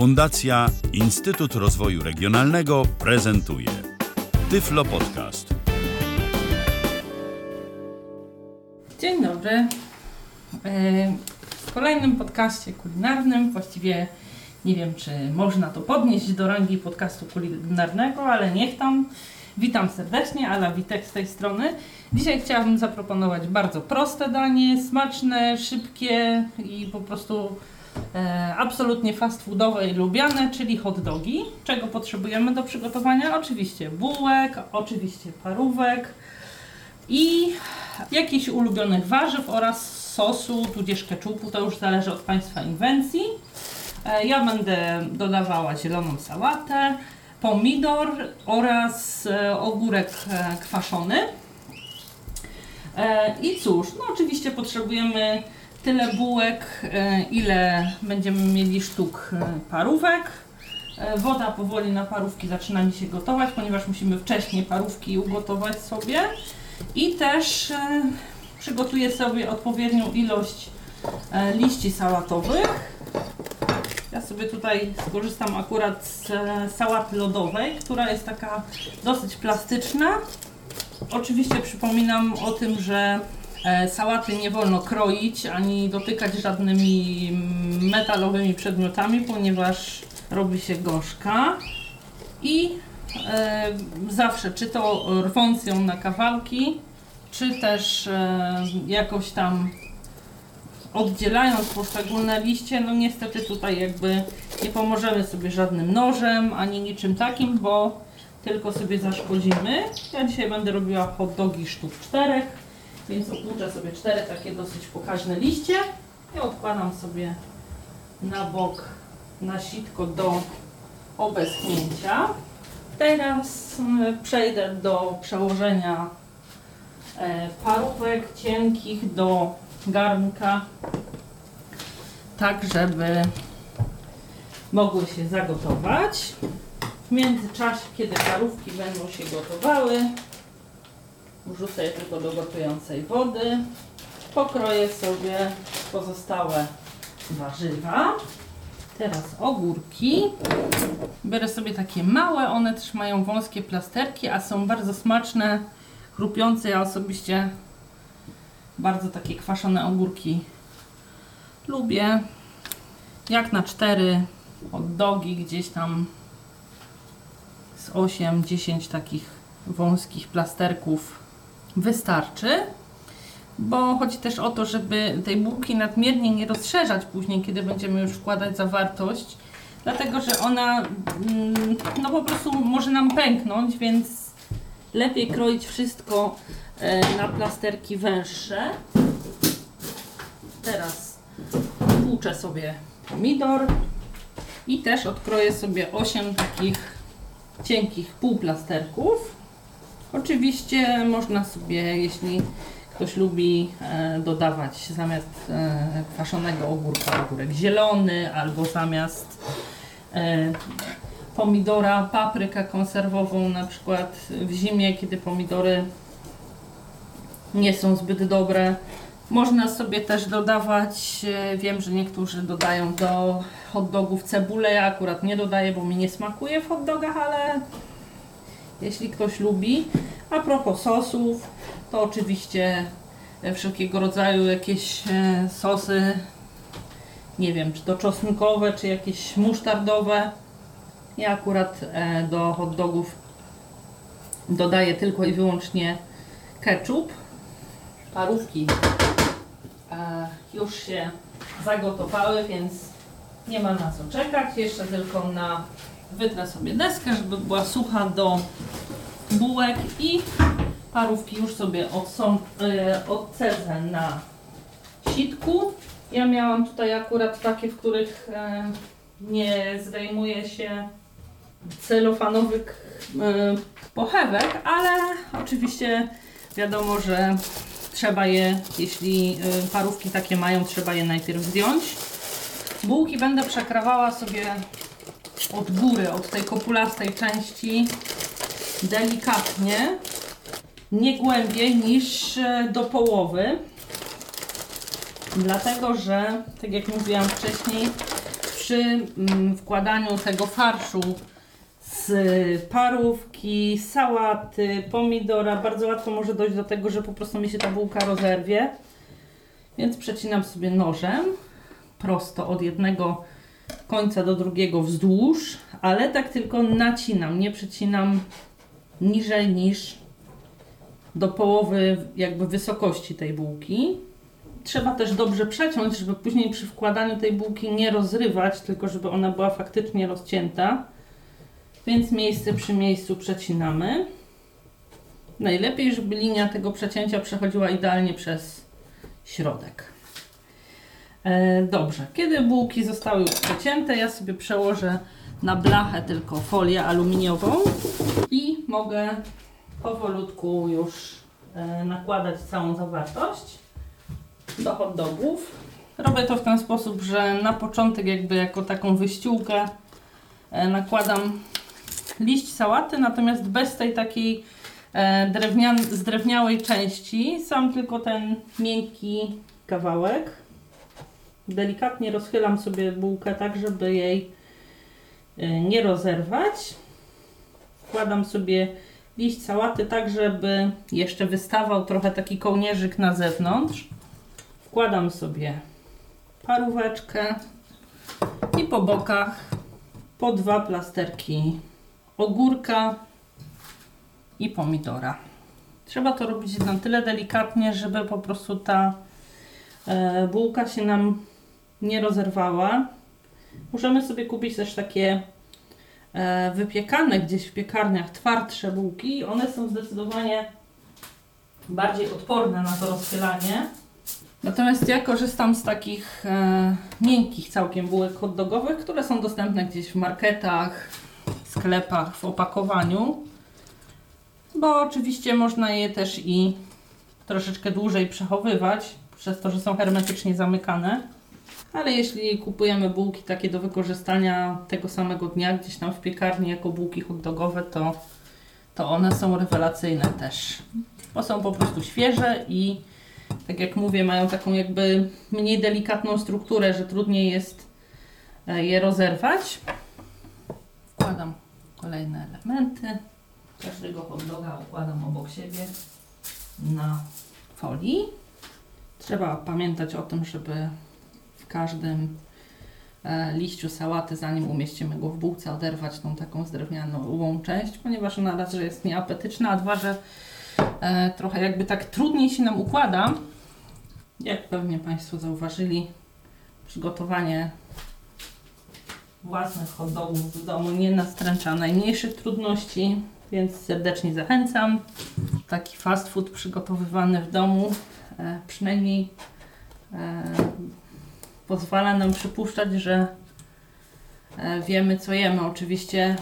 Fundacja Instytut Rozwoju Regionalnego prezentuje Tyflo Podcast. Dzień dobry. E, W kolejnym podcaście kulinarnym, właściwie nie wiem, czy można to podnieść do rangi podcastu kulinarnego, ale niech tam. Witam serdecznie, Ala Witek z tej strony. Dzisiaj chciałabym zaproponować bardzo proste danie, smaczne, szybkie i po prostu e, absolutnie fast i lubiane, czyli hot dogi. Czego potrzebujemy do przygotowania? Oczywiście bułek, oczywiście parówek i jakichś ulubionych warzyw oraz sosu, tudzież keczupu, to już zależy od Państwa inwencji. E, Ja będę dodawała zieloną sałatę, pomidor oraz e, ogórek e, kwaszony. E, I cóż, no oczywiście potrzebujemy tyle bułek, e, ile będziemy mieli sztuk e, parówek. E, Woda powoli na parówki zaczyna mi się gotować, ponieważ musimy wcześniej parówki ugotować sobie. I też przygotuję sobie odpowiednią ilość liści sałatowych. Ja sobie tutaj skorzystam akurat z sałaty lodowej, która jest taka dosyć plastyczna. Oczywiście przypominam o tym, że sałaty nie wolno kroić ani dotykać żadnymi metalowymi przedmiotami, ponieważ robi się gorzka. I e, zawsze, czy to rwąc ją na kawałki, czy też e, jakoś tam oddzielając poszczególne liście, no niestety tutaj jakby nie pomożemy sobie żadnym nożem, ani niczym takim, bo tylko sobie zaszkodzimy. Ja dzisiaj będę robiła hot dogi sztuk czterech, więc opłuczę sobie cztery takie dosyć pokaźne liście i odkładam sobie na bok na sitko do obeschnięcia. Teraz mm, przejdę do przełożenia e, parówek cienkich do garnka, tak żeby mogły się zagotować. W międzyczasie, kiedy parówki będą się gotowały, wrzucę je tylko do gotującej wody. Pokroję sobie pozostałe warzywa. Teraz ogórki. Biorę sobie takie małe, one też mają wąskie plasterki, a są bardzo smaczne, chrupiące. Ja osobiście bardzo takie kwaszone ogórki lubię. Jak na cztery hot dogi gdzieś tam z 8-10 takich wąskich plasterków wystarczy. Bo chodzi też o to, żeby tej bułki nadmiernie nie rozszerzać później, kiedy będziemy już wkładać zawartość, dlatego że ona mm, no po prostu może nam pęknąć, więc lepiej kroić wszystko e, na plasterki węższe. Teraz tłuczę sobie pomidor i też odkroję sobie 8 takich cienkich półplasterków. Oczywiście można sobie, jeśli ktoś lubi e, dodawać zamiast e, kwaszonego ogórka ogórek zielony albo zamiast e, pomidora paprykę konserwową na przykład w zimie, kiedy pomidory nie są zbyt dobre. Można sobie też dodawać, e, wiem, że niektórzy dodają do hot dogów cebulę, ja akurat nie dodaję, bo mi nie smakuje w hot dogach, ale jeśli ktoś lubi. A propos sosów, to oczywiście e, wszelkiego rodzaju jakieś e, sosy, nie wiem, czy to czosnkowe, czy jakieś musztardowe. Ja akurat e, do hot dogów dodaję tylko i wyłącznie ketchup. Parówki już się zagotowały, więc nie ma na co czekać. Jeszcze tylko na wytrę sobie deskę, żeby była sucha do bułek i parówki już sobie odsą, e, odcedzę na sitku. Ja miałam tutaj akurat takie, w których e, nie zdejmuje się celofanowych e, pochewek, ale oczywiście wiadomo, że trzeba je, jeśli parówki takie mają, trzeba je najpierw zdjąć. Bułki będę przekrawała sobie od góry, od tej kopulastej części delikatnie, nie głębiej niż e, do połowy. Dlatego, że, tak jak mówiłam wcześniej, przy mm, wkładaniu tego farszu z parówki, sałaty, pomidora, bardzo łatwo może dojść do tego, że po prostu mi się ta bułka rozerwie. Więc przecinam sobie nożem prosto od jednego końca do drugiego wzdłuż, ale tak tylko nacinam, nie przecinam niżej niż do połowy jakby wysokości tej bułki. Trzeba też dobrze przeciąć, żeby później przy wkładaniu tej bułki nie rozrywać, tylko żeby ona była faktycznie rozcięta. Więc miejsce przy miejscu przecinamy. Najlepiej, żeby linia tego przecięcia przechodziła idealnie przez środek. E, dobrze, kiedy bułki zostały już przecięte, ja sobie przełożę na blachę tylko folię aluminiową i mogę powolutku już e, nakładać całą zawartość do hot dogów. Robię to w ten sposób, że na początek jakby jako taką wyściółkę e, nakładam liść sałaty, natomiast bez tej takiej drewnian, zdrewniałej części, sam tylko ten miękki kawałek. Delikatnie rozchylam sobie bułkę tak, żeby jej e, nie rozerwać. Wkładam sobie liść sałaty tak, żeby jeszcze wystawał trochę taki kołnierzyk na zewnątrz. Wkładam sobie paróweczkę i po bokach po dwa plasterki ogórka i pomidora. Trzeba to robić na tyle delikatnie, żeby po prostu ta e, bułka się nam nie rozerwała. Możemy sobie kupić też takie e, wypiekane gdzieś w piekarniach twardsze bułki. One są zdecydowanie bardziej odporne na to rozchylanie. Natomiast ja korzystam z takich e, miękkich całkiem bułek hot dogowych, które są dostępne gdzieś w marketach, sklepach, w opakowaniu. Bo oczywiście można je też i troszeczkę dłużej przechowywać, przez to, że są hermetycznie zamykane. Ale jeśli kupujemy bułki takie do wykorzystania tego samego dnia gdzieś tam w piekarni jako bułki hot dogowe, to, to one są rewelacyjne też. Bo są po prostu świeże i tak jak mówię, mają taką jakby mniej delikatną strukturę, że trudniej jest e, je rozerwać. Wkładam kolejne elementy. Każdego hot doga układam obok siebie na folii. Trzeba pamiętać o tym, żeby każdym e, liściu sałaty, zanim umieścimy go w bułce, oderwać tą taką zdrewnianą część, ponieważ ona raz, że jest nieapetyczna, a dwa, że e, trochę jakby tak trudniej się nam układa. Jak pewnie Państwo zauważyli, przygotowanie własnych hot dogów w domu nie nastręcza najmniejszych trudności, więc serdecznie zachęcam. Taki fast food przygotowywany w domu e, przynajmniej pozwala nam przypuszczać, że e, wiemy co jemy. Oczywiście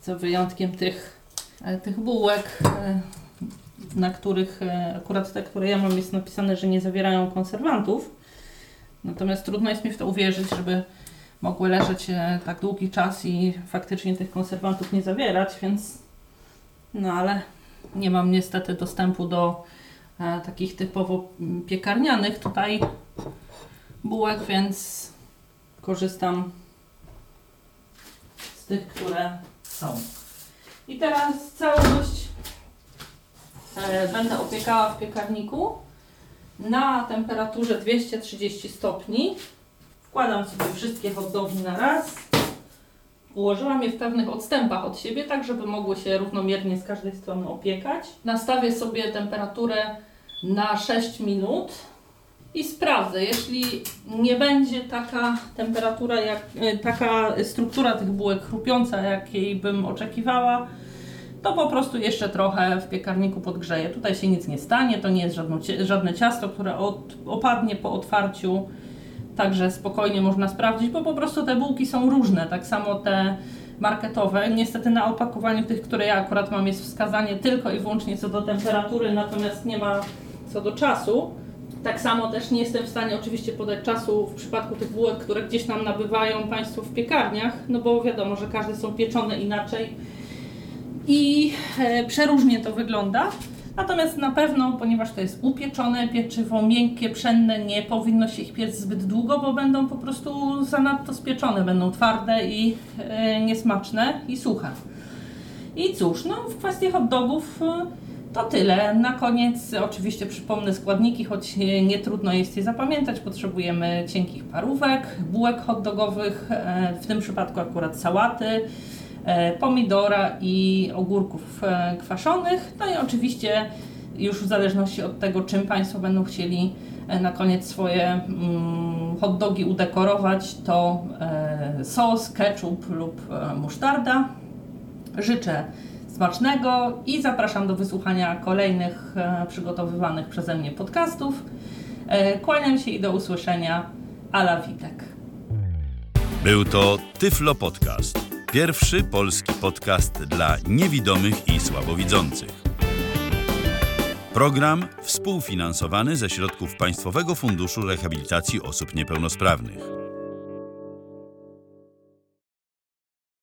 co wyjątkiem tych, e, tych bułek, e, na których akurat te, które ja mam jest napisane, że nie zawierają konserwantów. Natomiast trudno jest mi w to uwierzyć, żeby mogły leżeć tak długi czas i faktycznie tych konserwantów nie zawierać, więc no ale nie mam niestety dostępu do takich typowo piekarnianych tutaj bułek, więc korzystam z tych, które są. I teraz całość e, będę opiekała w piekarniku na temperaturze 230 stopni. Wkładam sobie wszystkie hot dogi na raz. Ułożyłam je w pewnych odstępach od siebie, tak żeby mogły się równomiernie z każdej strony opiekać. Nastawię sobie temperaturę na 6 minut i sprawdzę. Jeśli nie będzie taka temperatura, jak, e, taka struktura tych bułek chrupiąca, jakiej bym oczekiwała, to po prostu jeszcze trochę w piekarniku podgrzeję. Tutaj się nic nie stanie, to nie jest żadne, ciasto, które od, opadnie po otwarciu. Także spokojnie można sprawdzić, bo po prostu te bułki są różne, tak samo te marketowe. Niestety na opakowaniu tych, które ja akurat mam, jest wskazanie tylko i wyłącznie co do temperatury, natomiast nie ma co do czasu. Tak samo też nie jestem w stanie oczywiście podać czasu w przypadku tych bułek, które gdzieś nam nabywają Państwo w piekarniach, no bo wiadomo, że każde są pieczone inaczej i e, przeróżnie to wygląda. Natomiast na pewno, ponieważ to jest upieczone pieczywo, miękkie, pszenne, nie powinno się ich piec zbyt długo, bo będą po prostu zanadto spieczone, będą twarde i e, niesmaczne i suche. I cóż, no w kwestii hot dogów e, to tyle. Na koniec oczywiście przypomnę składniki, choć nie trudno jest je zapamiętać. Potrzebujemy cienkich parówek, bułek hot dogowych, e, w tym przypadku akurat sałaty, e, pomidora i ogórków e, kwaszonych. No i oczywiście już w zależności od tego, czym Państwo będą chcieli na koniec swoje mm, hot dogi udekorować, to sos, ketchup lub musztarda. Życzę smacznego i zapraszam do wysłuchania kolejnych e, przygotowywanych przeze mnie podcastów. E, kłaniam się i do usłyszenia. Ala Witek. Był to Tyflo Podcast. Pierwszy polski podcast dla niewidomych i słabowidzących. Program współfinansowany ze środków Państwowego Funduszu Rehabilitacji Osób Niepełnosprawnych.